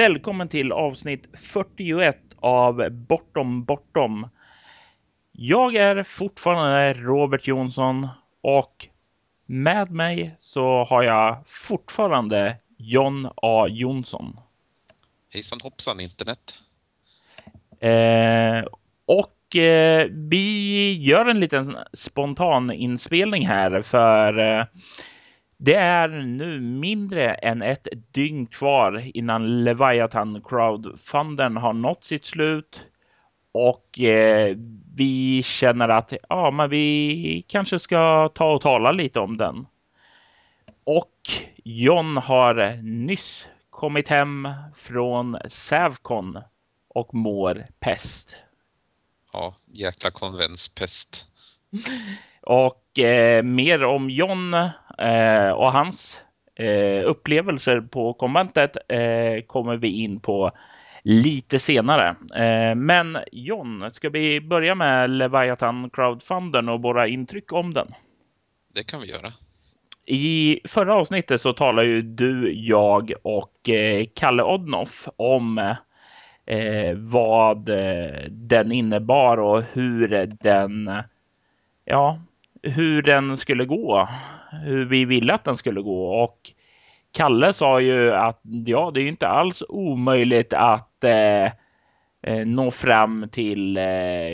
Välkommen till avsnitt 41 av Bortom Bortom. Jag är fortfarande Robert Jonsson och med mig så har jag fortfarande John A Jonsson. Hejsan hoppsan internet. Eh, och eh, vi gör en liten spontan inspelning här för eh, det är nu mindre än ett dygn kvar innan Leviathan Crowdfunden har nått sitt slut. Och eh, vi känner att ja, men vi kanske ska ta och tala lite om den. Och John har nyss kommit hem från Sävcon och mår pest. Ja, jäkla konvenspest. Och eh, mer om John eh, och hans eh, upplevelser på konventet eh, kommer vi in på lite senare. Eh, men John, ska vi börja med Leviathan Crowdfunden och våra intryck om den? Det kan vi göra. I förra avsnittet så talade ju du, jag och eh, Kalle Odnoff om eh, vad eh, den innebar och hur den, ja, hur den skulle gå, hur vi ville att den skulle gå och Kalle sa ju att ja, det är ju inte alls omöjligt att eh, eh nå fram till eh,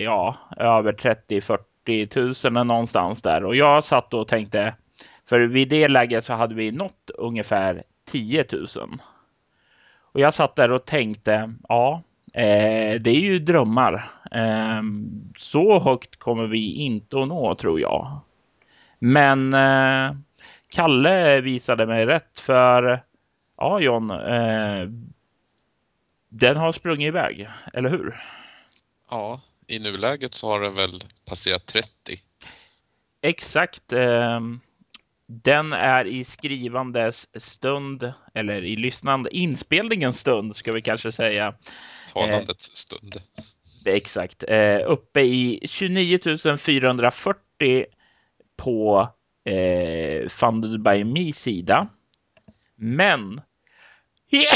ja, över 30-40 000 någonstans där och jag satt och tänkte för vid det läget så hade vi nått ungefär 10 000. Och jag satt där och tänkte, ja, eh, det är ju drömmar. Eh, så högt kommer vi inte att nå tror jag. Men eh, Kalle visade mig rätt för ja, John, eh, den har sprungit iväg, eller hur? Ja, i nuläget så har den väl passerat 30. Exakt. Eh, den är i skrivandes stund eller i lyssnande inspelningens stund ska vi kanske säga. Talandets eh, stund. Exakt. Eh, uppe i 29 440 på eh, Funded by Me sida. Men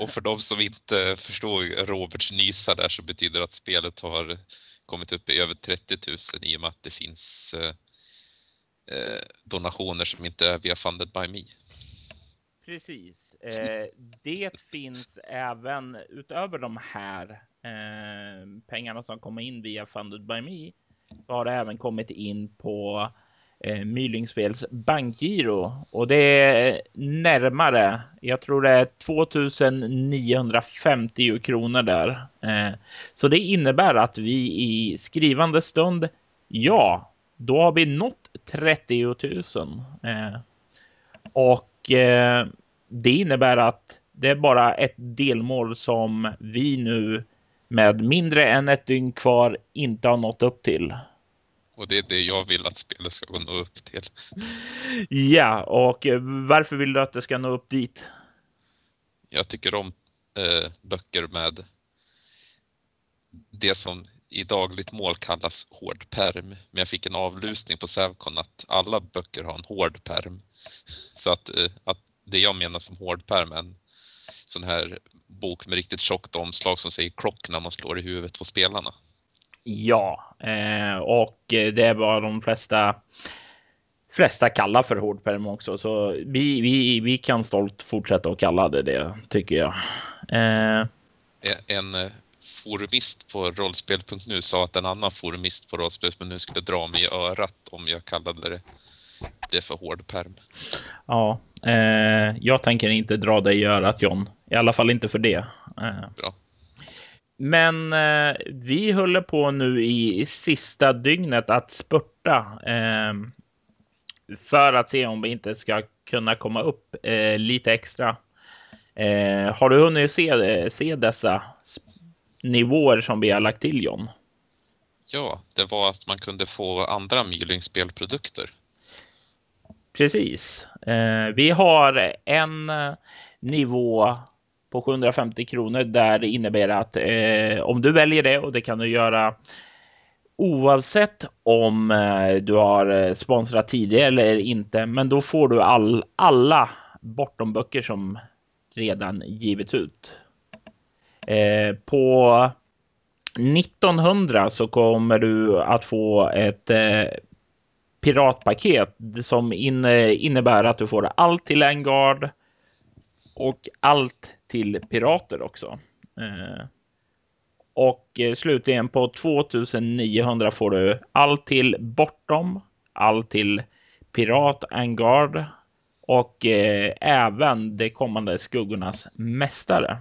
Och för de som inte förstår Roberts nysa där så betyder det att spelet har kommit upp i över 30 000 i och med att det finns eh, eh, donationer som inte är via Funded by Me. Precis. Eh, det finns även utöver de här eh, pengarna som kommer in via Funded by Me så har det även kommit in på eh, Mylingspels bankgiro och det är närmare. Jag tror det är 2950 kronor där. Eh, så det innebär att vi i skrivande stund, ja, då har vi nått 30 000. Eh, och eh, det innebär att det är bara ett delmål som vi nu med mindre än ett dygn kvar inte har nått upp till. Och det är det jag vill att spelet ska nå upp till. Ja, och varför vill du att det ska nå upp dit? Jag tycker om eh, böcker med det som i dagligt mål kallas hård perm. Men jag fick en avlusning på Sävcon att alla böcker har en hård perm. Så att, eh, att det jag menar som hård perm är en sån här bok med riktigt tjockt omslag som säger klock när man slår i huvudet på spelarna. Ja, eh, och det är vad de flesta flesta kallar för hårdperm också, så vi, vi, vi kan stolt fortsätta att kalla det det, tycker jag. Eh. En forumist på rollspel.nu sa att en annan forumist på rollspel.nu skulle dra mig i örat om jag kallade det, det för hårdperm. Ja, eh, jag tänker inte dra dig i örat John, i alla fall inte för det. Eh. Bra. Men eh, vi håller på nu i sista dygnet att spurta eh, för att se om vi inte ska kunna komma upp eh, lite extra. Eh, har du hunnit se, se dessa nivåer som vi har lagt till John? Ja, det var att man kunde få andra Myling-spelprodukter. Precis. Eh, vi har en nivå på 750 kronor där det innebär att eh, om du väljer det och det kan du göra oavsett om eh, du har eh, sponsrat tidigare eller inte, men då får du all, alla bortomböcker som redan givits ut. Eh, på 1900 så kommer du att få ett eh, piratpaket som in, innebär att du får allt till Engard och allt till pirater också. Eh, och eh, slutligen på 2900 får du allt till Bortom, allt till Pirat Engard och eh, även de kommande skuggornas mästare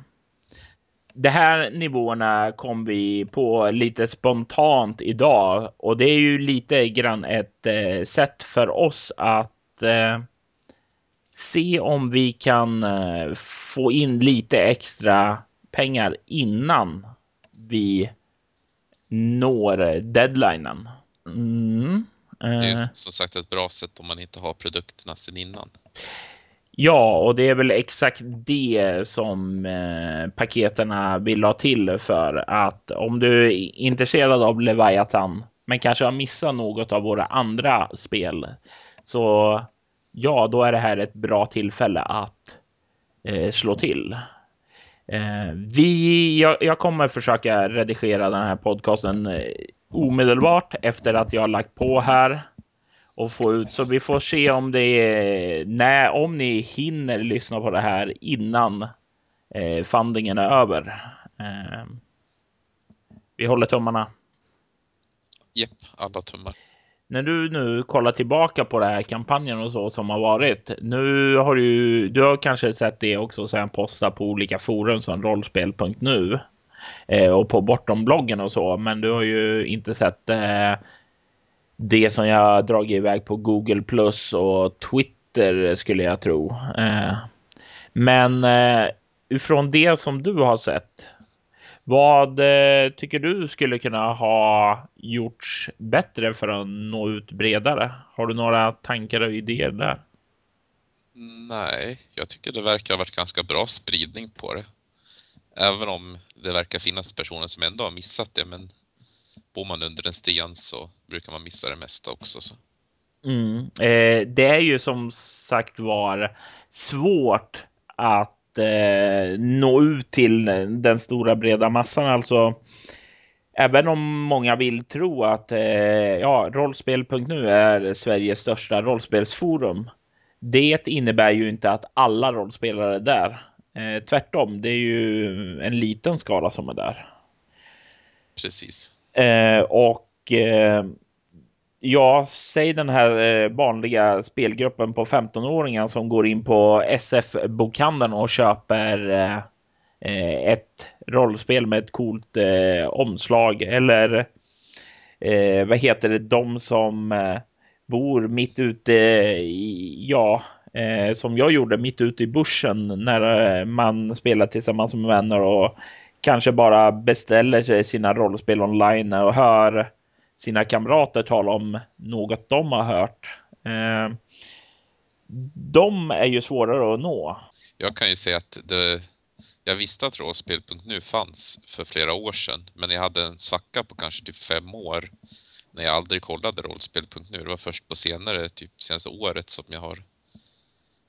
de här nivåerna kom vi på lite spontant idag och det är ju lite grann ett eh, sätt för oss att eh, se om vi kan eh, få in lite extra pengar innan vi når deadlinen. Mm. Det är eh. som sagt ett bra sätt om man inte har produkterna sedan innan. Ja, och det är väl exakt det som eh, paketerna vill ha till för att om du är intresserad av Leviathan men kanske har missat något av våra andra spel så ja, då är det här ett bra tillfälle att eh, slå till. Eh, vi, jag, jag, kommer försöka redigera den här podcasten eh, omedelbart efter att jag lagt på här och få ut. Så vi får se om det är när, om ni hinner lyssna på det här innan eh, fundingen är över. Eh, vi håller tummarna. Japp, alla tummar. När du nu kollar tillbaka på den här kampanjen och så som har varit. Nu har du, du har kanske sett det också sen posta på olika forum som rollspel.nu eh, och på bortombloggen och så. Men du har ju inte sett eh, det som jag dragit iväg på Google plus och Twitter skulle jag tro. Eh, men eh, utifrån det som du har sett. Vad eh, tycker du skulle kunna ha gjorts bättre för att nå ut bredare? Har du några tankar och idéer där? Nej, jag tycker det verkar ha varit ganska bra spridning på det. Även om det verkar finnas personer som ändå har missat det, men bor man under en sten så brukar man missa det mesta också. Så. Mm. Eh, det är ju som sagt var svårt att eh, nå ut till den stora breda massan. Alltså, även om många vill tro att eh, ja, rollspel.nu är Sveriges största rollspelsforum. Det innebär ju inte att alla rollspelare är där. Eh, tvärtom, det är ju en liten skala som är där. Precis. Eh, och eh, ja, säg den här eh, vanliga spelgruppen på 15-åringar som går in på SF-bokhandeln och köper eh, eh, ett rollspel med ett coolt eh, omslag eller eh, vad heter det, de som eh, bor mitt ute i, ja, som jag gjorde mitt ute i bussen när man spelar tillsammans med vänner och kanske bara beställer sig sina rollspel online och hör sina kamrater tala om något de har hört. Eh, de är ju svårare att nå. Jag kan ju säga att det, jag visste att rollspel.nu fanns för flera år sedan, men jag hade en svacka på kanske typ fem år när jag aldrig kollade rollspel.nu. Det var först på senare, typ senaste året som jag har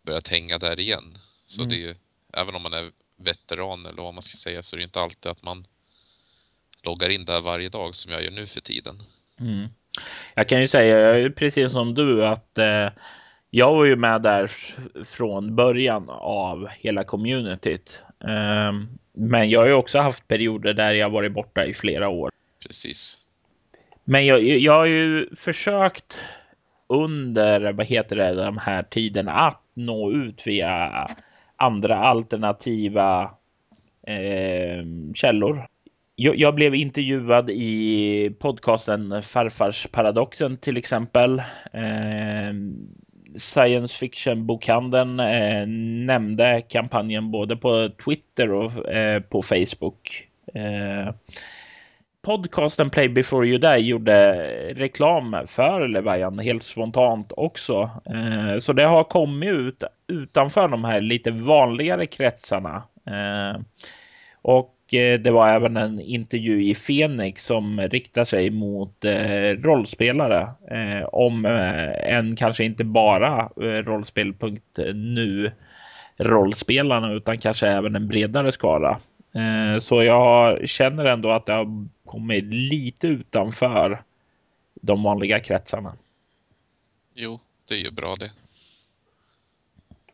börjat hänga där igen. Så mm. det är ju, även om man är veteran eller vad man ska säga så är det inte alltid att man loggar in där varje dag som jag gör nu för tiden. Mm. Jag kan ju säga precis som du att eh, jag var ju med där från början av hela communityt. Eh, men jag har ju också haft perioder där jag varit borta i flera år. Precis. Men jag, jag har ju försökt under, vad heter det, de här tiderna att nå ut via andra alternativa eh, källor. Jag, jag, blev intervjuad i podcasten Farfars paradoxen till exempel. Eh, Science fiction bokhandeln eh, nämnde kampanjen både på Twitter och eh, på Facebook. Eh, podcasten Play before you die gjorde reklam för Levian helt spontant också. Eh, så det har kommit ut utanför de här lite vanligare kretsarna. Eh, och eh, det var även en intervju i Fenix som riktar sig mot rollspelare om en kanske inte bara rollspel.nu rollspelarna utan kanske även en bredare skara. Så jag känner ändå att det har kommit lite utanför de vanliga kretsarna. Jo, det är ju bra det.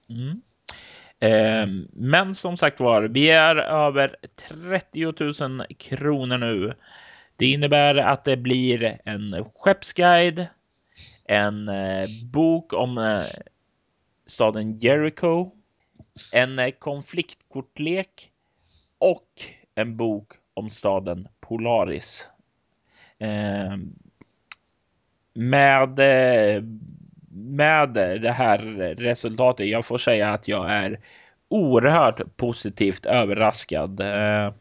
Mm. Eh, men som sagt var, vi är över 30 000 kronor nu. Det innebär att det blir en skeppsguide, en eh, bok om eh, staden Jericho, en eh, konfliktkortlek och en bok om staden Polaris. Eh, med eh, med det här resultatet. Jag får säga att jag är oerhört positivt överraskad. Eh,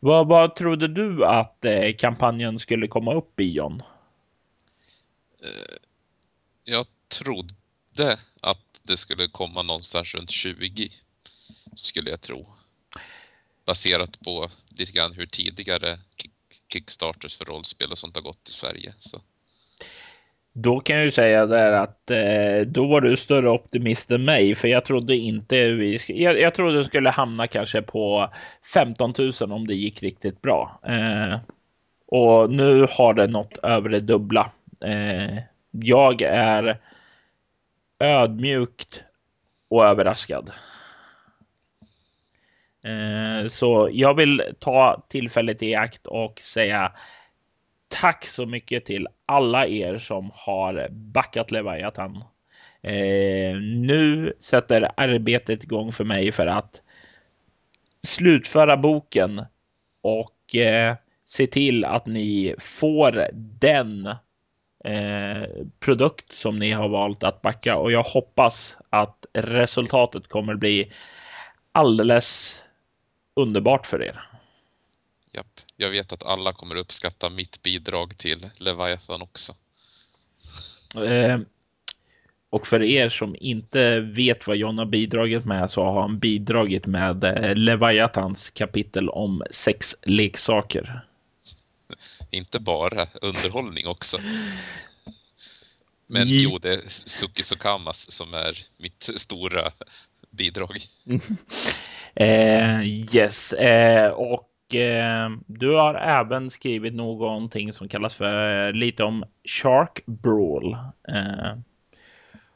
vad, vad trodde du att kampanjen skulle komma upp i John? Jag trodde att det skulle komma någonstans runt 20 skulle jag tro. Baserat på lite grann hur tidigare Kickstarters för rollspel och sånt har gått i Sverige. Så. Då kan jag ju säga där att eh, då var du större optimist än mig, för jag trodde inte vi. Jag, jag trodde det skulle hamna kanske på 15 000 om det gick riktigt bra. Eh, och nu har det nått över det dubbla. Eh, jag är ödmjukt och överraskad. Eh, så jag vill ta tillfället i akt och säga tack så mycket till alla er som har backat Leviathan. Eh, nu sätter arbetet igång för mig för att slutföra boken och eh, se till att ni får den eh, produkt som ni har valt att backa och jag hoppas att resultatet kommer bli alldeles underbart för er. Japp, jag vet att alla kommer uppskatta mitt bidrag till Leviathan också. Eh, och för er som inte vet vad John har bidragit med så har han bidragit med eh, Leviathans kapitel om sex leksaker. inte bara underhållning också. Men jo, det är Suki Sokamas som är mitt stora bidrag. eh, yes, eh, och eh, du har även skrivit någonting som kallas för eh, lite om Shark Brawl. Eh,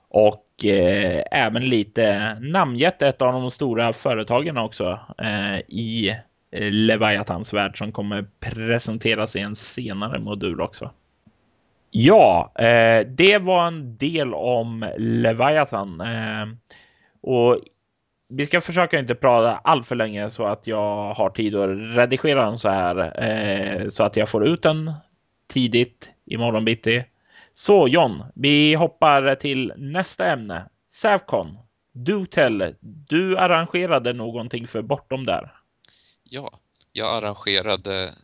och eh, även lite namngett ett av de stora företagen också eh, i eh, Leviathans värld som kommer presenteras i en senare modul också. Ja, eh, det var en del om Leviathan. och vi ska försöka inte prata allt för länge så att jag har tid att redigera den så här eh, så att jag får ut den tidigt imorgon bitti. Så John, vi hoppar till nästa ämne. Sävcon. Du tell, du arrangerade någonting för bortom där. Ja, jag arrangerade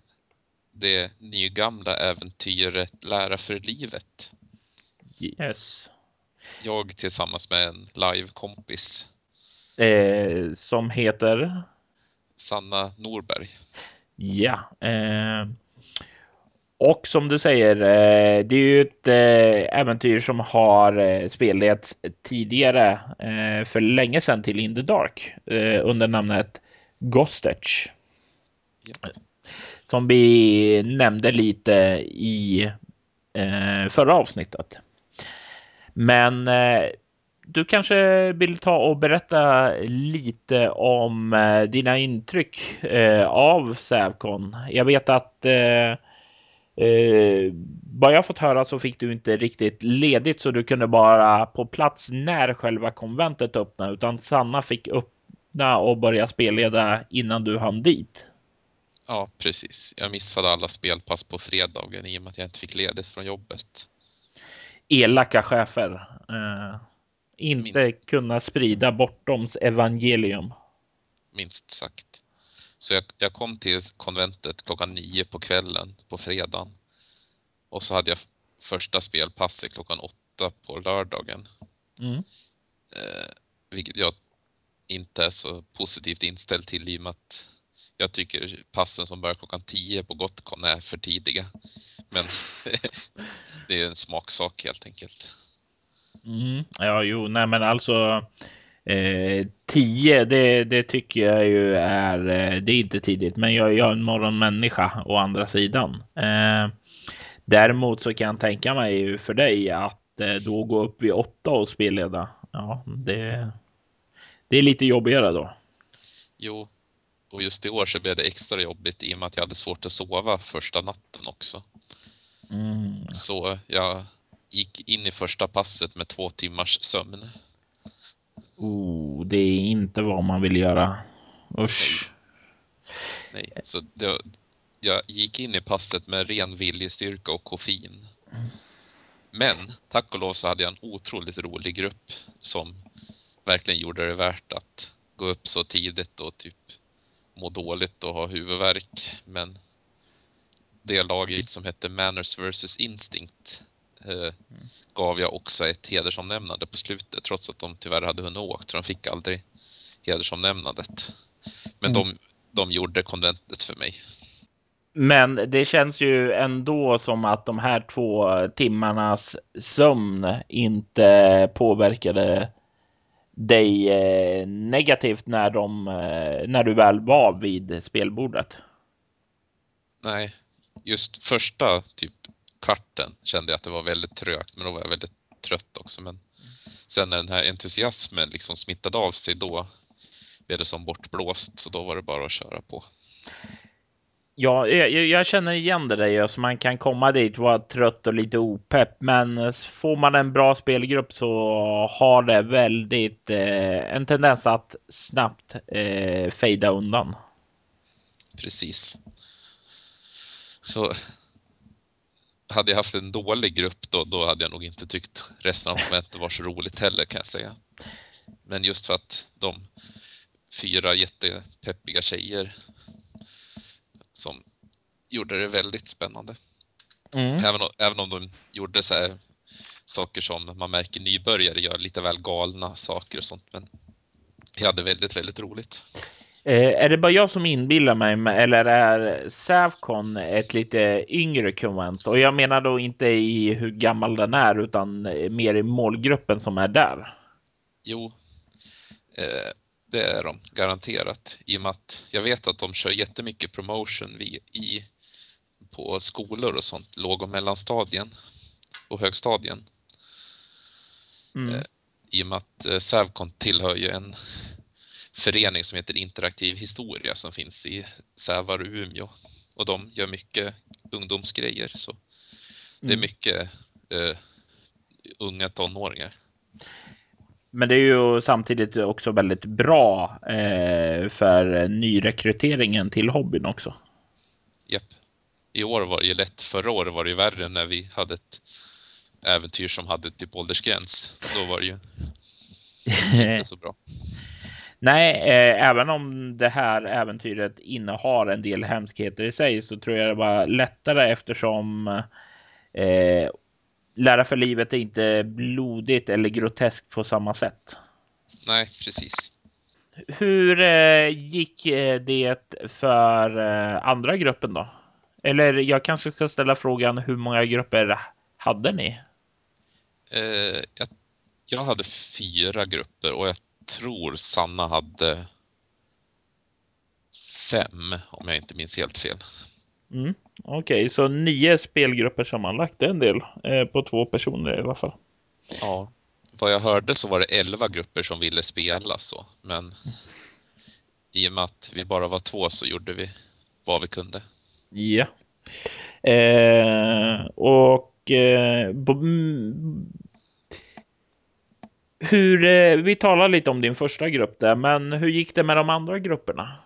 det nygamla äventyret Lära för livet. Yes. Jag tillsammans med en live-kompis Eh, som heter? Sanna Norberg. Ja. Eh, och som du säger, eh, det är ju ett eh, äventyr som har eh, spelats tidigare eh, för länge sedan till In the Dark under namnet Gostech. Ja. Som vi nämnde lite i förra avsnittet. Men du kanske vill ta och berätta lite om eh, dina intryck eh, av Sävcon. Jag vet att eh, eh, vad jag fått höra så fick du inte riktigt ledigt så du kunde bara på plats när själva konventet öppnade utan Sanna fick öppna och börja spelleda innan du hann dit. Ja, precis. Jag missade alla spelpass på fredagen i och med att jag inte fick ledigt från jobbet. Elaka chefer. Eh inte Minst. kunna sprida bortoms evangelium. Minst sagt. Så jag, jag, kom till konventet klockan nio på kvällen på fredagen. Och så hade jag första spelpasset klockan åtta på lördagen. Mm. Eh, vilket jag inte är så positivt inställd till i och med att jag tycker passen som börjar klockan 10 på Gotcon är för tidiga. Men det är en smaksak helt enkelt. Mm. Ja, jo, nej, men alltså eh, 10, det, det tycker jag ju är, eh, det är inte tidigt, men jag, jag är en morgonmänniska å andra sidan. Eh, däremot så kan jag tänka mig för dig att eh, då gå upp vid åtta och spelleda. Ja, det, det är lite jobbigare då. Jo, och just i år så blev det extra jobbigt i och med att jag hade svårt att sova första natten också. Mm. Så jag gick in i första passet med två timmars sömn. Oh, det är inte vad man vill göra. Usch. Nej, Nej. så det, jag gick in i passet med ren viljestyrka och koffein. Men tack och lov så hade jag en otroligt rolig grupp som verkligen gjorde det värt att gå upp så tidigt och typ må dåligt och ha huvudvärk. Men det laget som hette Manners vs Instinct eh, gav jag också ett hedersomnämnande på slutet trots att de tyvärr hade hunnit åkt så de fick aldrig hedersomnämnandet. Men mm. de, de gjorde konventet för mig. Men det känns ju ändå som att de här två timmarnas sömn inte påverkade dig eh, negativt när, de, eh, när du väl var vid spelbordet? Nej, just första typ kvarten kände jag att det var väldigt trögt, men då var jag väldigt trött också. Men sen när den här entusiasmen liksom smittade av sig då blev det som bortblåst, så då var det bara att köra på. Ja, jag, jag, känner igen det där. Så man kan komma dit, vara trött och lite opepp. Men får man en bra spelgrupp så har det väldigt eh, en tendens att snabbt eh, fejda undan. Precis. Så hade jag haft en dålig grupp då, då hade jag nog inte tyckt resten av momentet var så roligt heller kan jag säga. Men just för att de fyra jättepeppiga tjejer som gjorde det väldigt spännande. Mm. Även, om, även om de gjorde så här saker som man märker nybörjare gör lite väl galna saker och sånt. Men jag hade väldigt, väldigt roligt. Eh, är det bara jag som inbillar mig eller är Savcon ett lite yngre konvent? Och jag menar då inte i hur gammal den är utan mer i målgruppen som är där. Jo, eh, det är de garanterat i och med att jag vet att de kör jättemycket promotion i, på skolor och sånt, låg och mellanstadien och högstadien. Mm. Eh, I och med att eh, Savcon tillhör ju en förening som heter Interaktiv historia som finns i Sävar och Umeå och de gör mycket ungdomsgrejer så det är mm. mycket eh, unga tonåringar. Men det är ju samtidigt också väldigt bra eh, för nyrekryteringen till hobbyn också. Japp. I år var det ju lätt. Förra året var det ju värre när vi hade ett äventyr som hade typ åldersgräns. Då var det ju inte så bra. Nej, eh, även om det här äventyret innehar en del hemskheter i sig så tror jag det var lättare eftersom eh, Lära för livet är inte blodigt eller groteskt på samma sätt. Nej, precis. Hur eh, gick eh, det för eh, andra gruppen då? Eller jag kanske ska ställa frågan hur många grupper hade ni? Eh, jag, jag hade fyra grupper och jag tror Sanna hade fem om jag inte minns helt fel. Mm. Okej, okay, så nio spelgrupper sammanlagt, det är en del eh, på två personer i alla fall. Ja, vad jag hörde så var det elva grupper som ville spela så, men i och med att vi bara var två så gjorde vi vad vi kunde. Ja. Eh, och eh, hur, eh, vi talar lite om din första grupp där, men hur gick det med de andra grupperna?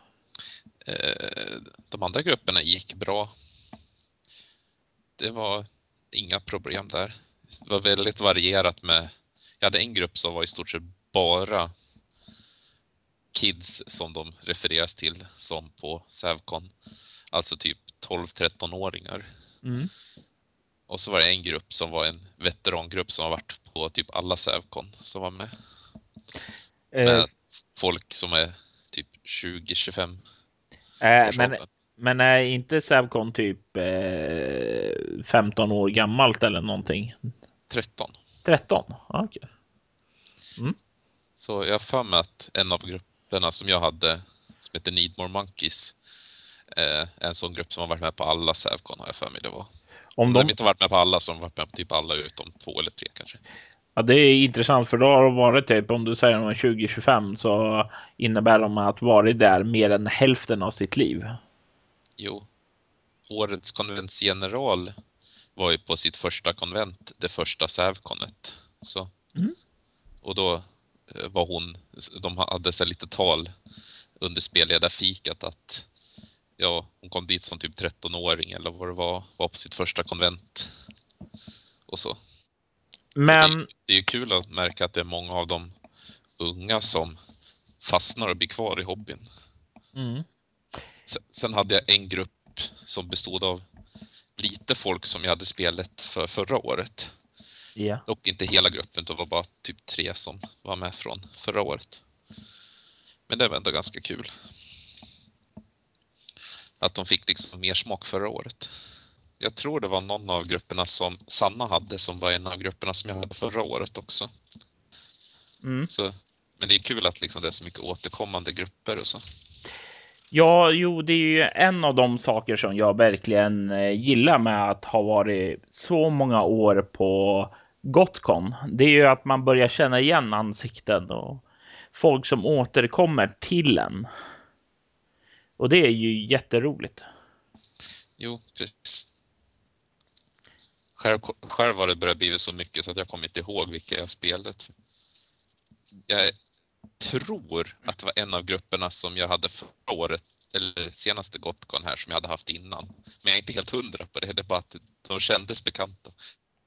Eh, de andra grupperna gick bra. Det var inga problem där. Det var väldigt varierat med, jag hade en grupp som var i stort sett bara kids som de refereras till som på Sävcon. Alltså typ 12-13-åringar. Mm. Och så var det en grupp som var en veterangrupp som har varit på typ alla Sävcon som var med. Eh. Med folk som är typ 20-25 Äh, men, men är inte Sävcon typ eh, 15 år gammalt eller någonting? 13. 13? Okej. Okay. Mm. Så jag har för mig att en av grupperna som jag hade som heter Need More Monkeys eh, en sån grupp som har varit med på alla Sävcon har jag för mig det var. Om de... de inte varit med på alla så de varit med på typ alla utom två eller tre kanske. Ja, det är intressant för då har de varit typ om du säger 2025 så innebär de att varit där mer än hälften av sitt liv. Jo. Årets konventsgeneral var ju på sitt första konvent, det första Sävkonet. Så. Mm. Och då eh, var hon, de hade så lite tal under spelledarfikat att ja, hon kom dit som typ 13-åring eller vad det var, var på sitt första konvent. Och så. Men... Det, det är ju kul att märka att det är många av de unga som fastnar och blir kvar i hobbyn. Mm. Sen hade jag en grupp som bestod av lite folk som jag hade spelat för förra året. Yeah. Dock inte hela gruppen, det var bara typ tre som var med från förra året. Men det var ändå ganska kul. Att de fick liksom mer smak förra året. Jag tror det var någon av grupperna som Sanna hade som var en av grupperna som jag hade förra året också. Mm. Så, men det är kul att liksom det är så mycket återkommande grupper och så. Ja, jo, det är ju en av de saker som jag verkligen eh, gillar med att ha varit så många år på Gotcon. Det är ju att man börjar känna igen ansikten och folk som återkommer till en. Och det är ju jätteroligt. Jo, precis. Själv, själv har det börjat bli så mycket så att jag kommer inte ihåg vilka jag spelat. Jag tror att det var en av grupperna som jag hade förra året, eller senaste Gotcon här som jag hade haft innan. Men jag är inte helt hundra på det, det är bara att de kändes bekanta.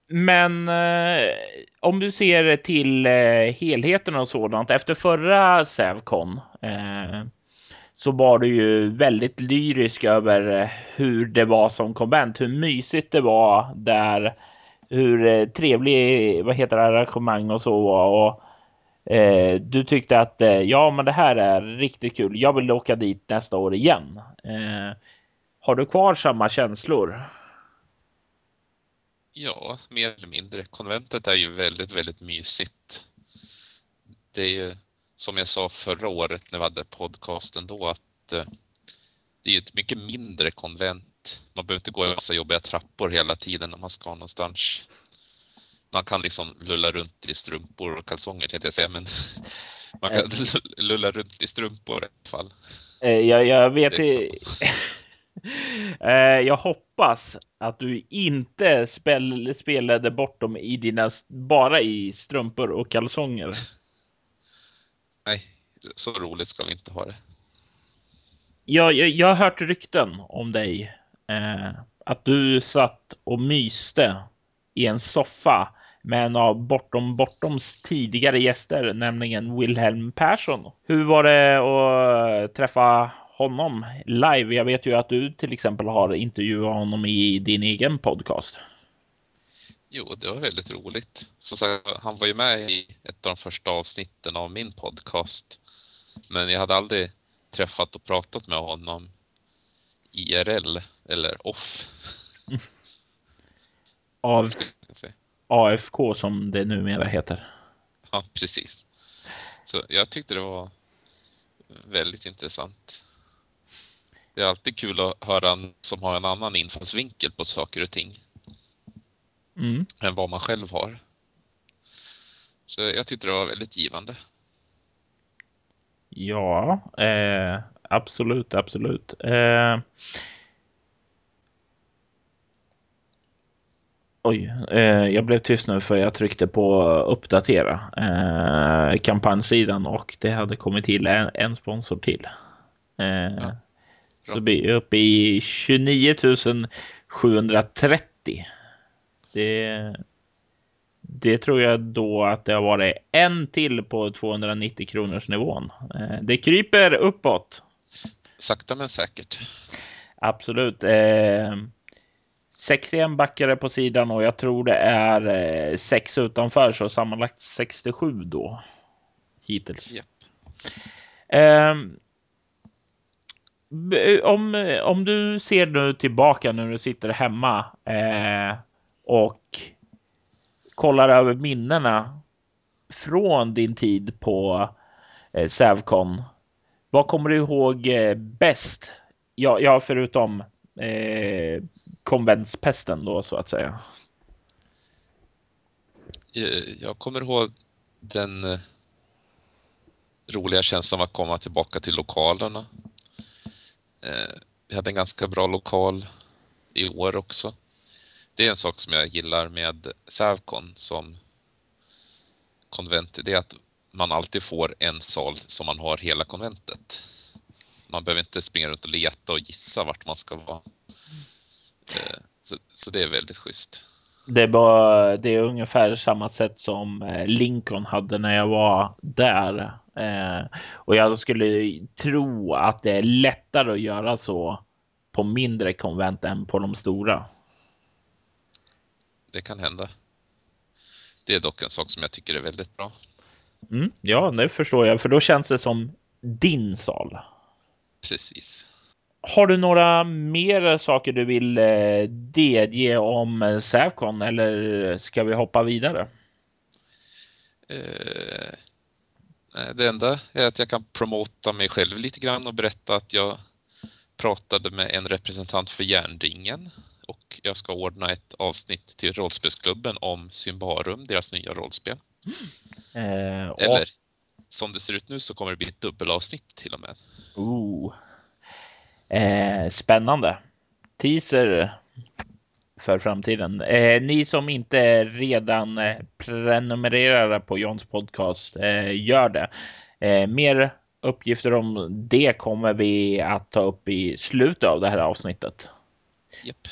Men eh, om du ser till eh, helheten och sådant efter förra Sävcon eh, så var du ju väldigt lyrisk över eh, hur det var som konvent, hur mysigt det var där, hur eh, trevlig, vad heter det, arrangemang och så var och eh, du tyckte att eh, ja, men det här är riktigt kul. Jag vill åka dit nästa år igen. Eh, har du kvar samma känslor? Ja, mer eller mindre. Konventet är ju väldigt, väldigt mysigt. Det är ju som jag sa förra året när vi hade podcasten då att eh, det är ett mycket mindre konvent. Man behöver inte gå i massa jobbiga trappor hela tiden när man ska någonstans. Man kan liksom lulla runt i strumpor och kalsonger tänkte jag säga, men man kan eh. lulla runt i strumpor i alla fall. Eh, jag, jag vet Jag hoppas att du inte spel, spelade bort dem i dina, bara i strumpor och kalsonger. Nej, så roligt ska vi inte ha det. Jag, jag, jag har hört rykten om dig. Eh, att du satt och myste i en soffa med en av Bortom Bortoms tidigare gäster, nämligen Wilhelm Persson. Hur var det att träffa honom live? Jag vet ju att du till exempel har intervjuat honom i din egen podcast. Jo, det var väldigt roligt. Som sagt, han var ju med i ett av de första avsnitten av min podcast. Men jag hade aldrig träffat och pratat med honom IRL eller off. Av AFK som det numera heter. Ja, precis. Så jag tyckte det var väldigt intressant. Det är alltid kul att höra en som har en annan infallsvinkel på saker och ting mm. än vad man själv har. Så jag tyckte det var väldigt givande. Ja, eh, absolut, absolut. Eh, oj, eh, jag blev tyst nu för jag tryckte på uppdatera eh, kampanjsidan och det hade kommit till en, en sponsor till. Eh, ja, så vi är uppe i 29 730 det, det tror jag då att det har varit en till på 290 kronors nivån. Eh, det kryper uppåt. Sakta men säkert. Absolut. Eh, 61 backare på sidan och jag tror det är eh, sex utanför så sammanlagt 67 då. Hittills. Yep. Eh, om, om du ser nu tillbaka när du sitter hemma eh, och kollar över minnena från din tid på eh, Sävcon. Vad kommer du ihåg eh, bäst? Ja, ja förutom eh, konventspesten då så att säga. Eh, jag kommer ihåg den eh, roliga känslan av att komma tillbaka till lokalerna. Eh, vi hade en ganska bra lokal i år också. Det är en sak som jag gillar med Savcon som konvent. Det är att man alltid får en sal som man har hela konventet. Man behöver inte springa runt och leta och gissa vart man ska vara. Eh, så, så det är väldigt schysst. Det, var, det är ungefär samma sätt som eh, Lincoln hade när jag var där. Eh, och jag skulle tro att det är lättare att göra så på mindre konvent än på de stora. Det kan hända. Det är dock en sak som jag tycker är väldigt bra. Mm, ja, det förstår jag, för då känns det som din sal. Precis. Har du några mer saker du vill eh, delge om eh, Sävcon eller ska vi hoppa vidare? Eh, det enda är att jag kan promota mig själv lite grann och berätta att jag pratade med en representant för Järnringen och jag ska ordna ett avsnitt till rollspelsklubben om Symbarum, deras nya rollspel. Mm. och... Eller som det ser ut nu så kommer det bli ett dubbelavsnitt till och med. Ooh. Eh, spännande. Teaser för framtiden. Eh, ni som inte redan eh, prenumererar på Johns podcast, eh, gör det. Eh, mer uppgifter om det kommer vi att ta upp i slutet av det här avsnittet. Yep.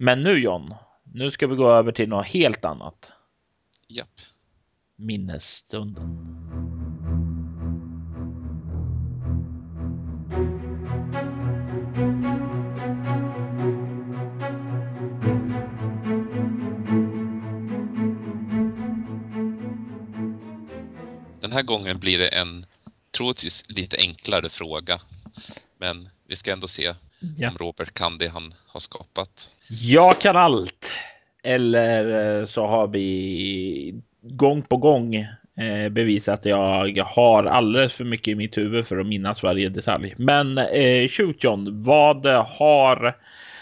Men nu John, nu ska vi gå över till något helt annat. Japp. Minnesstunden. Den här gången blir det en troligtvis lite enklare fråga. Men vi ska ändå se ja. om Robert kan det han har skapat. Jag kan allt. Eller eh, så har vi gång på gång eh, bevisat att jag har alldeles för mycket i mitt huvud för att minnas varje detalj. Men eh, shoot John, vad har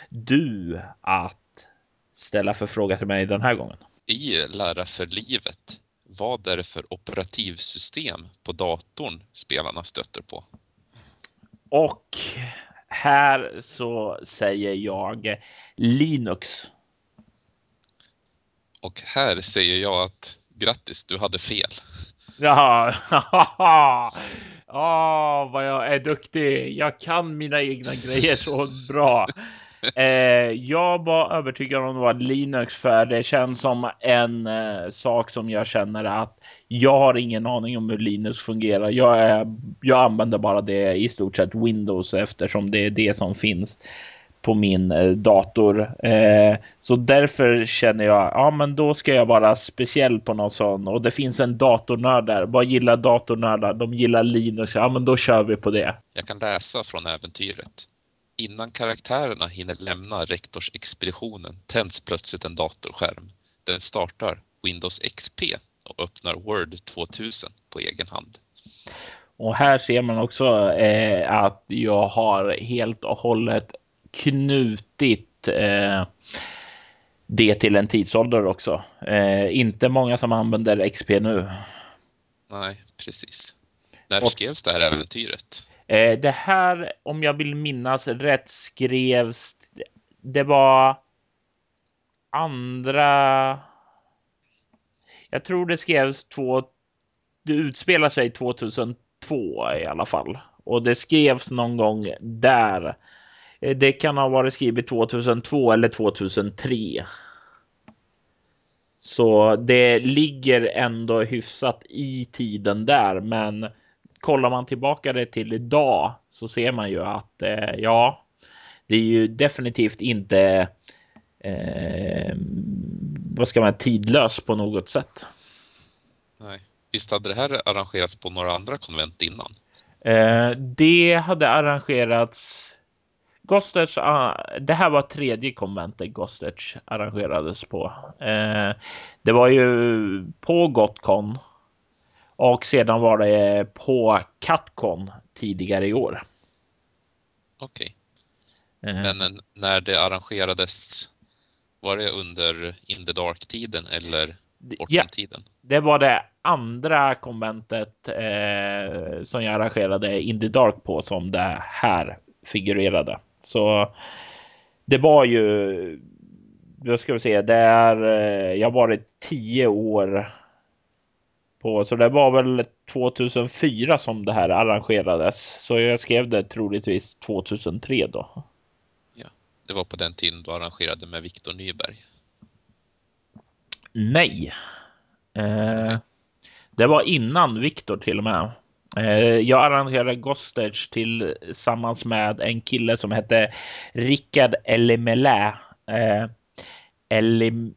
du att ställa för fråga till mig den här gången? I Lära för livet vad är det för operativsystem på datorn spelarna stöter på? Och här så säger jag Linux. Och här säger jag att grattis, du hade fel. Jaha, oh, vad jag är duktig. Jag kan mina egna grejer så bra. Eh, jag var övertygad om det var Linux för det känns som en eh, sak som jag känner att jag har ingen aning om hur Linux fungerar. Jag, är, jag använder bara det i stort sett Windows eftersom det är det som finns på min eh, dator. Eh, så därför känner jag, ja men då ska jag vara speciell på något sånt. Och det finns en datornörd där. Vad gillar datornördar? De gillar Linux. Ja men då kör vi på det. Jag kan läsa från äventyret. Innan karaktärerna hinner lämna rektorsexpeditionen tänds plötsligt en datorskärm. Den startar Windows XP och öppnar Word 2000 på egen hand. Och här ser man också eh, att jag har helt och hållet knutit eh, det till en tidsålder också. Eh, inte många som använder XP nu. Nej, precis. När och, skrevs det här äventyret? Eh, det här, om jag vill minnas rätt, skrevs. Det var andra. Jag tror det skrevs två. Det utspelar sig 2002 i alla fall och det skrevs någon gång där. Eh, det kan ha varit skrivet 2002 eller 2003. Så det ligger ändå hyfsat i tiden där, men kollar man tillbaka det till idag så ser man ju att eh, ja, det är ju definitivt inte eh, vad ska man tidlös på något sätt. Nej, visst hade det här arrangerats på några andra konvent innan? Eh, det hade arrangerats Gostech, uh, det här var tredje konventet Gostech arrangerades på. Uh, det var ju på Gotcon och sedan var det på Catcon tidigare i år. Okej. Okay. Uh, Men när det arrangerades, var det under In the Dark-tiden eller Bortom-tiden? Ja, det var det andra konventet eh, som jag arrangerade In the Dark på som det här figurerade. Så det var ju, vad ska vi se, det är, eh, jag har varit tio år på, så det var väl 2004 som det här arrangerades. Så jag skrev det troligtvis 2003 då. Ja, det var på den tiden du arrangerade med Viktor Nyberg. Nej. Eh, det var innan Viktor till och med. Eh, jag arrangerade Gostage tillsammans med en kille som hette Rickard Elimelä. Eh, Elim...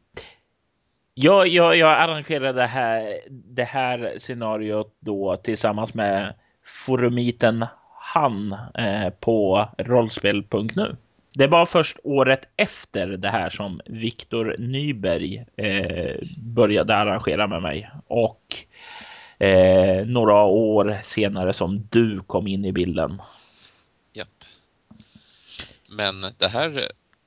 Jag, jag, jag arrangerade det här, det här scenariot då tillsammans med forumiten Han eh, på rollspel.nu. Det var först året efter det här som Viktor Nyberg eh, började arrangera med mig och eh, några år senare som du kom in i bilden. Japp. Men det här eh,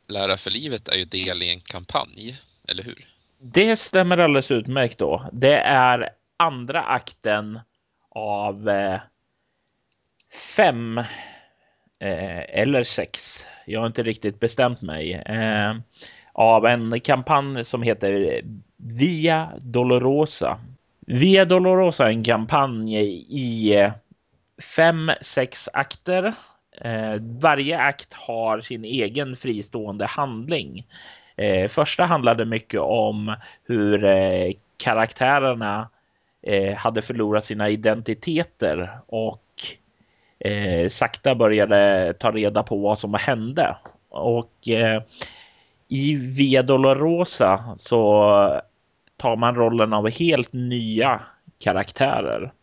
Lära för livet är ju del i en kampanj, eller hur? Det stämmer alldeles utmärkt då. Det är andra akten av eh, fem eh, eller sex. Jag har inte riktigt bestämt mig. Eh, av en kampanj som heter Via Dolorosa Via Dolorosa är en kampanj i eh, fem, sex akter. Eh, varje akt har sin egen fristående handling. Eh, första handlade mycket om hur eh, karaktärerna eh, hade förlorat sina identiteter och eh, sakta började ta reda på vad som hände. Och i Via Dolorosa så tar man rollen av helt nya karaktärer.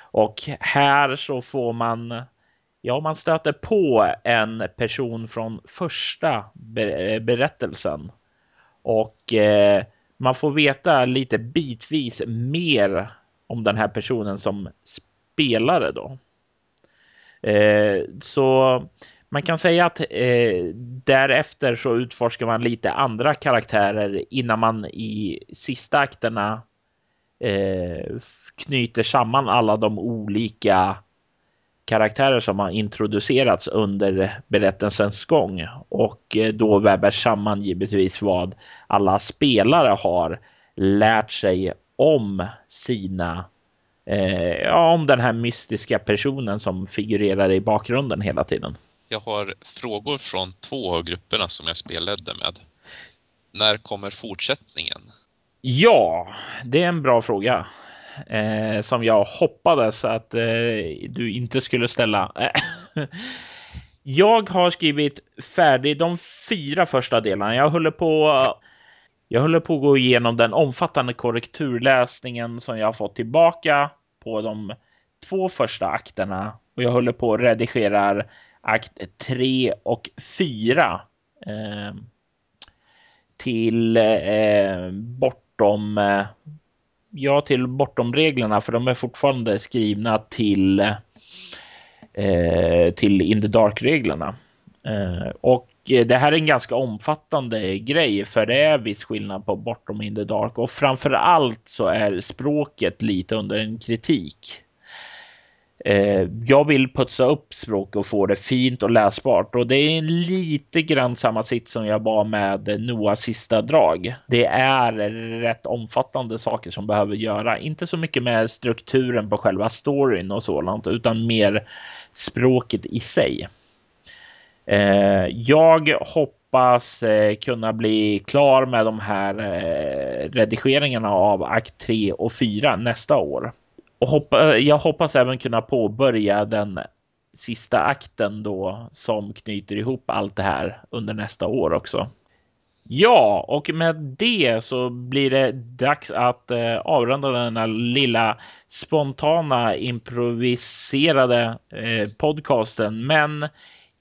Och här så får man, ja man stöter på en person från första berättelsen. Och eh, man får veta lite bitvis mer om den här personen som spelare då. Eh, så man kan säga att eh, därefter så utforskar man lite andra karaktärer innan man i sista akterna eh, knyter samman alla de olika karaktärer som har introducerats under berättelsens gång och eh, då väver samman givetvis vad alla spelare har lärt sig om sina eh, ja, om den här mystiska personen som figurerar i bakgrunden hela tiden. Jag har frågor från två av grupperna som jag spelledde med. När kommer fortsättningen? Ja, det är en bra fråga. Eh, som jag hoppades att eh, du inte skulle ställa. jag har skrivit färdigt de fyra första delarna. Jag håller på. Jag håller på att gå igenom den omfattande korrekturläsningen som jag har fått tillbaka på de två första akterna och jag håller på att redigera akt 3 och 4 eh, till eh, bortom eh, ja, till bortom reglerna, för de är fortfarande skrivna till eh, till in the dark reglerna. Eh, och det här är en ganska omfattande grej, för det är viss skillnad på bortom in the dark och framför allt så är språket lite under en kritik. Eh, jag vill putsa upp språk och få det fint och läsbart och det är lite grann samma sitt som jag var med Noahs sista drag. Det är rätt omfattande saker som behöver göra, inte så mycket med strukturen på själva storyn och sådant, utan mer språket i sig. Eh, jag hoppas eh, kunna bli klar med de här eh, redigeringarna av akt 3 och 4 nästa år och hoppa, eh, jag hoppas även kunna påbörja den sista akten då som knyter ihop allt det här under nästa år också. Ja, och med det så blir det dags att eh, avrunda den här lilla spontana improviserade eh, podcasten. Men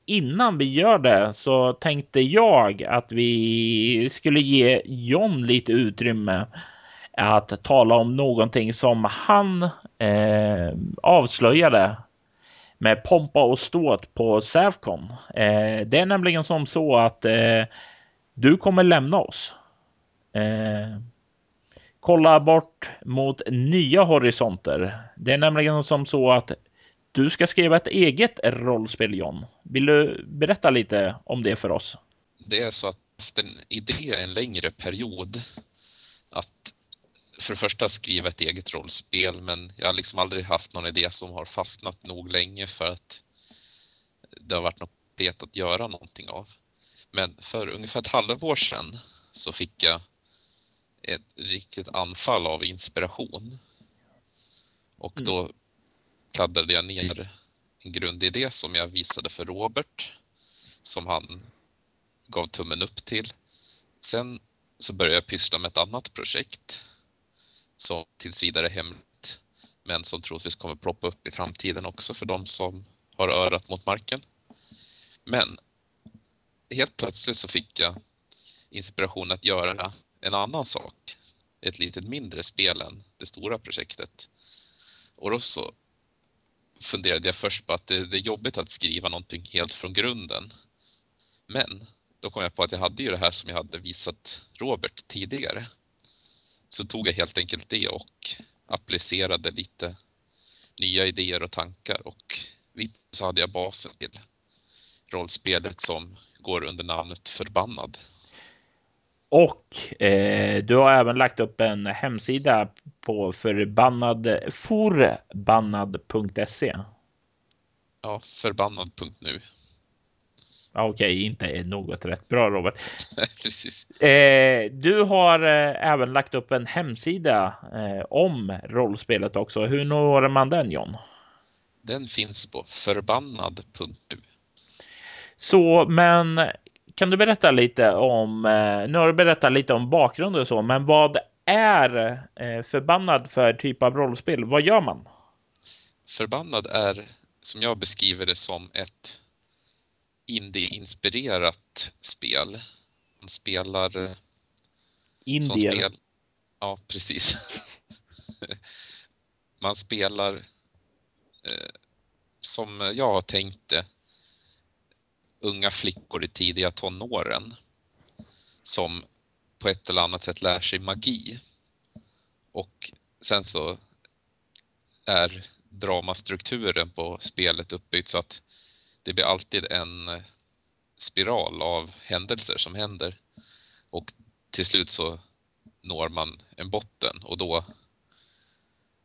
innan vi gör det så tänkte jag att vi skulle ge John lite utrymme att tala om någonting som han eh, avslöjade med pompa och ståt på Sävcon. Eh, det är nämligen som så att eh, du kommer lämna oss. Eh, kolla bort mot nya horisonter. Det är nämligen som så att du ska skriva ett eget rollspel John. Vill du berätta lite om det för oss? Det är så att efter en idé en längre period att för det första skriva ett eget rollspel men jag har liksom aldrig haft någon idé som har fastnat nog länge för att det har varit något bet att göra någonting av. Men för ungefär ett halvår sedan så fick jag ett riktigt anfall av inspiration. Och då mm. kladdade jag ner en grundidé som jag visade för Robert som han gav tummen upp till. Sen så började jag pyssla med ett annat projekt som tills vidare är hemligt men som troligtvis kommer ploppa upp i framtiden också för de som har örat mot marken. Men helt plötsligt så fick jag inspiration att göra en annan sak. Ett lite mindre spel än det stora projektet. Och då så funderade jag först på att det, det är jobbigt att skriva någonting helt från grunden. Men då kom jag på att jag hade ju det här som jag hade visat Robert tidigare. Så tog jag helt enkelt det och applicerade lite nya idéer och tankar och så hade jag basen till rollspelet som går under namnet Förbannad. Och eh, du har även lagt upp en hemsida på förbannad forbannad.se. Ja, förbannad.nu. Okej, okay, inte något rätt bra Robert. Precis. Eh, du har eh, även lagt upp en hemsida eh, om rollspelet också. Hur når man den John? Den finns på förbannad.nu. Så, men kan du berätta lite om, eh, nu har du berättat lite om bakgrunden och så, men vad är eh, förbannad för typ av rollspel? Vad gör man? Förbannad är, som jag beskriver det, som ett indie-inspirerat spel. Man spelar... Indier? Spel, ja, precis. Man spelar eh, som jag har tänkt det unga flickor i tidiga tonåren som på ett eller annat sätt lär sig magi. Och sen så är dramastrukturen på spelet uppbyggt så att det blir alltid en spiral av händelser som händer. Och till slut så når man en botten och då,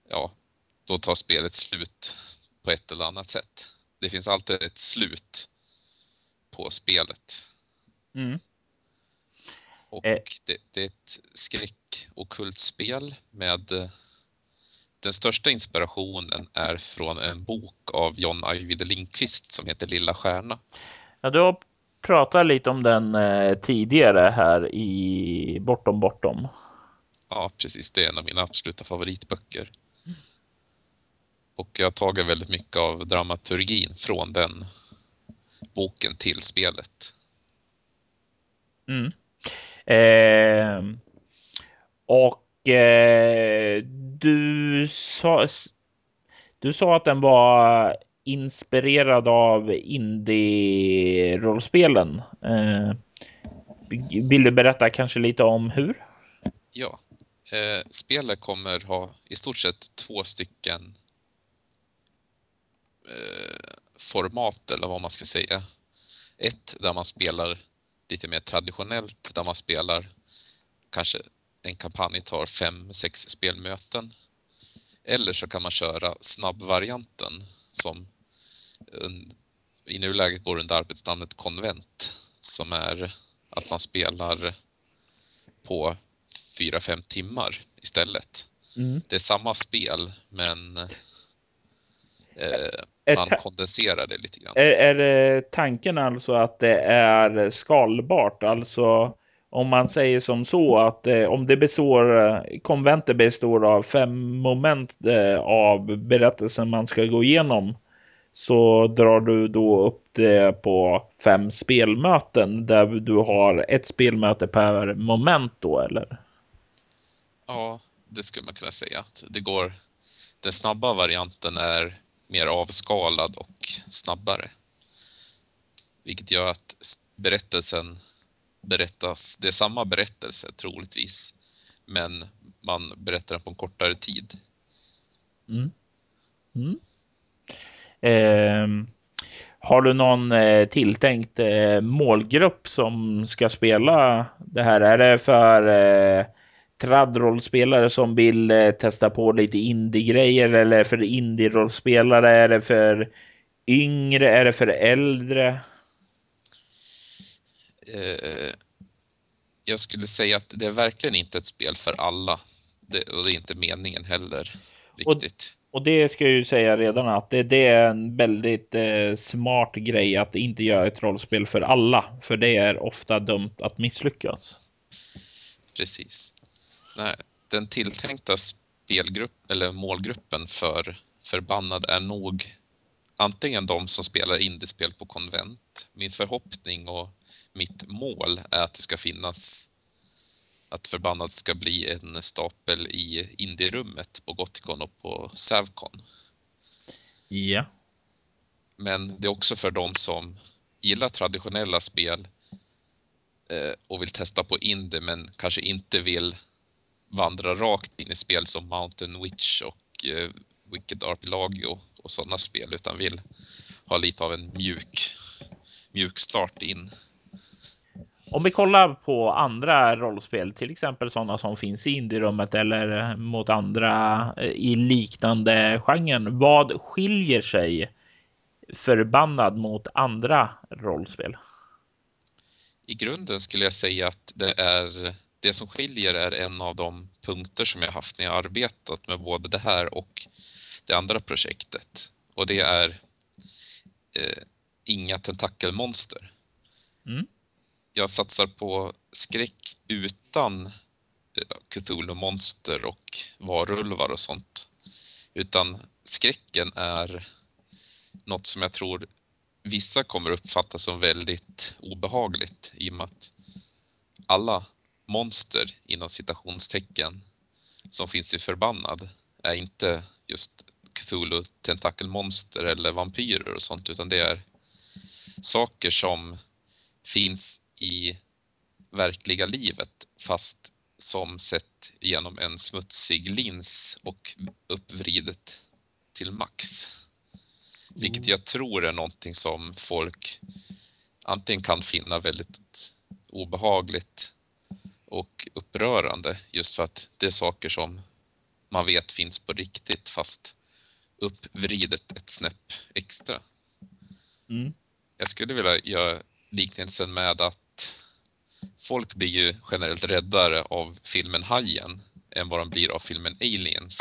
ja, då tar spelet slut på ett eller annat sätt. Det finns alltid ett slut på spelet. Mm. Och eh. det, det, är ett skräck och kultspel med eh, den största inspirationen är från en bok av John Ajvide Lindqvist som heter Lilla stjärna. Ja, du har pratat lite om den eh, tidigare här i Bortom Bortom. Ja, precis. Det är en av mina absoluta favoritböcker. Och jag har tagit väldigt mycket av dramaturgin från den boken till spelet. Mm. Eh, och Eh, du sa, du sa att den var inspirerad av indie-rollspelen. Eh, vill du berätta kanske lite om hur? Ja, eh, spelet kommer ha i stort sett två stycken eh, format eller vad man ska säga. Ett där man spelar lite mer traditionellt, där man spelar kanske en kampanj tar fem, sex spelmöten. Eller så kan man köra snabbvarianten som i nuläget går under arbetsnamnet konvent som är att man spelar på fyra fem timmar istället. Mm. Det är samma spel men eh, man kondenserar det lite grann. Är, är tanken alltså att det är skalbart? Alltså om man säger som så att eh, om det består, eh, konventet består av fem moment eh, av berättelsen man ska gå igenom så drar du då upp det på fem spelmöten där du har ett spelmöte per moment då eller? Ja, det skulle man kunna säga att det går. Den snabba varianten är mer avskalad och snabbare. Vilket gör att berättelsen berättas, det är samma berättelse troligtvis, men man berättar den på en kortare tid. Mm. Mm. Eh, har du någon eh, tilltänkt eh, målgrupp som ska spela det här? Är det för eh, tradrollspelare som vill eh, testa på lite indie-grejer eller för indie-rollspelare? Är det för yngre? Är det för äldre? Eh, jag skulle säga att det är verkligen inte ett spel för alla. Det, och det är inte meningen heller. Riktigt. Och, och det ska jag ju säga redan att det, det är en väldigt eh, smart grej att inte göra ett rollspel för alla. För det är ofta dömt att misslyckas. Precis. Nej, den tilltänkta spelgrupp eller målgruppen för förbannad är nog antingen de som spelar indiespel på konvent. Min förhoppning och mitt mål är att det ska finnas att förbannad ska bli en stapel i indierummet på Goticon och på Savcon. Ja. Men det är också för de som gillar traditionella spel eh, och vill testa på indie men kanske inte vill vandra rakt in i spel som Mountain Witch och eh, Wicked Arpelago och sådana spel utan vill ha lite av en mjuk, mjuk start in. Om vi kollar på andra rollspel, till exempel sådana som finns i indierummet eller mot andra eh, i liknande genren. Vad skiljer sig förbannad mot andra rollspel? I grunden skulle jag säga att det är det som skiljer är en av de punkter som jag haft när jag arbetat med både det här och det andra projektet. Och det är eh, inga tentakelmonster. Mm. Jag satsar på skräck utan eh, Cthulhu-monster och varulvar och sånt. Utan skräcken är något som jag tror vissa kommer uppfatta som väldigt obehagligt i och med att alla monster inom citationstecken som finns i Förbannad är inte just Cthulhu tentakelmonster eller vampyrer och sånt utan det är saker som finns i verkliga livet fast som sett genom en smutsig lins och uppvridet till max. Vilket mm. jag tror är någonting som folk antingen kan finna väldigt obehagligt och upprörande just för att det är saker som man vet finns på riktigt fast uppvridet ett snäpp extra. Mm. Jag skulle vilja göra liknelsen med att folk blir ju generellt räddare av filmen Hajen än vad de blir av filmen Aliens.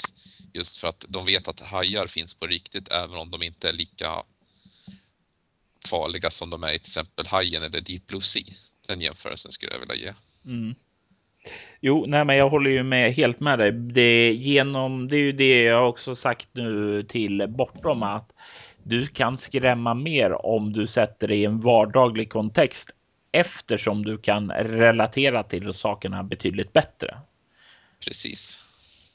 Just för att de vet att hajar finns på riktigt även om de inte är lika farliga som de är i till exempel Hajen eller Deep Blue Sea. Den jämförelsen skulle jag vilja ge. Mm. Jo, nej, men jag håller ju med helt med dig. Det, genom, det är ju det jag också sagt nu till Bortom att du kan skrämma mer om du sätter det i en vardaglig kontext eftersom du kan relatera till sakerna betydligt bättre. Precis.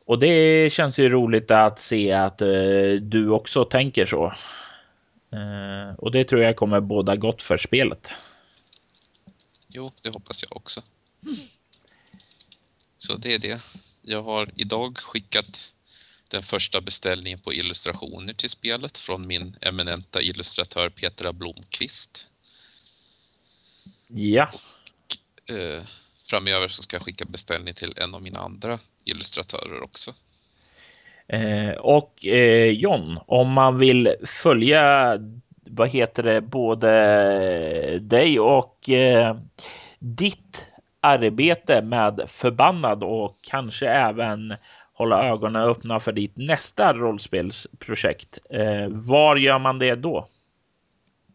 Och det känns ju roligt att se att uh, du också tänker så. Uh, och det tror jag kommer båda gott för spelet. Jo, det hoppas jag också. Mm. Så det är det. Jag har idag skickat den första beställningen på illustrationer till spelet från min eminenta illustratör Petra Blomqvist. Ja. Och, eh, framöver så ska jag skicka beställning till en av mina andra illustratörer också. Eh, och eh, John, om man vill följa, vad heter det, både dig och eh, ditt arbete med förbannad och kanske även hålla ögonen öppna för ditt nästa rollspelsprojekt. Eh, var gör man det då?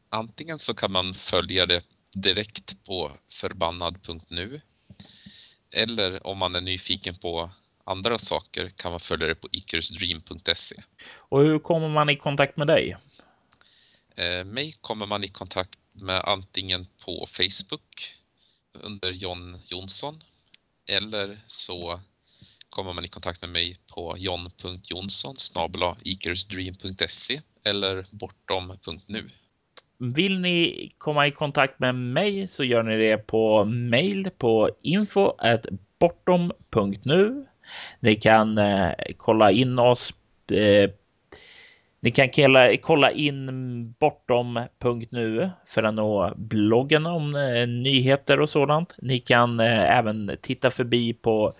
Antingen så kan man följa det direkt på förbannad.nu Eller om man är nyfiken på andra saker kan man följa det på icarusdream.se. Och hur kommer man i kontakt med dig? Eh, mig kommer man i kontakt med antingen på Facebook under John Jonsson eller så kommer man i kontakt med mig på john.jonsson icarusdream.se eller bortom.nu. Vill ni komma i kontakt med mig så gör ni det på mail på info bortom.nu. Ni kan eh, kolla in oss. Eh, ni kan kolla, kolla in bortom.nu för att nå bloggen om eh, nyheter och sådant. Ni kan eh, även titta förbi på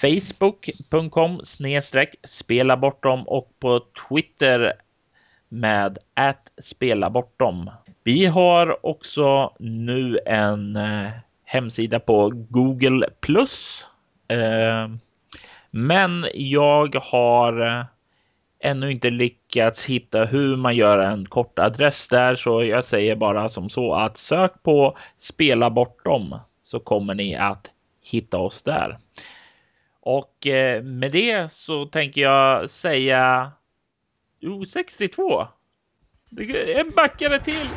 facebook.com snedstreck spela bortom och på Twitter med att spela bortom. Vi har också nu en eh, hemsida på Google plus. Eh, men jag har eh, ännu inte lyckats hitta hur man gör en kort adress där, så jag säger bara som så att sök på spela bortom så kommer ni att hitta oss där. Och eh, med det så tänker jag säga Jo, 62. En backare till!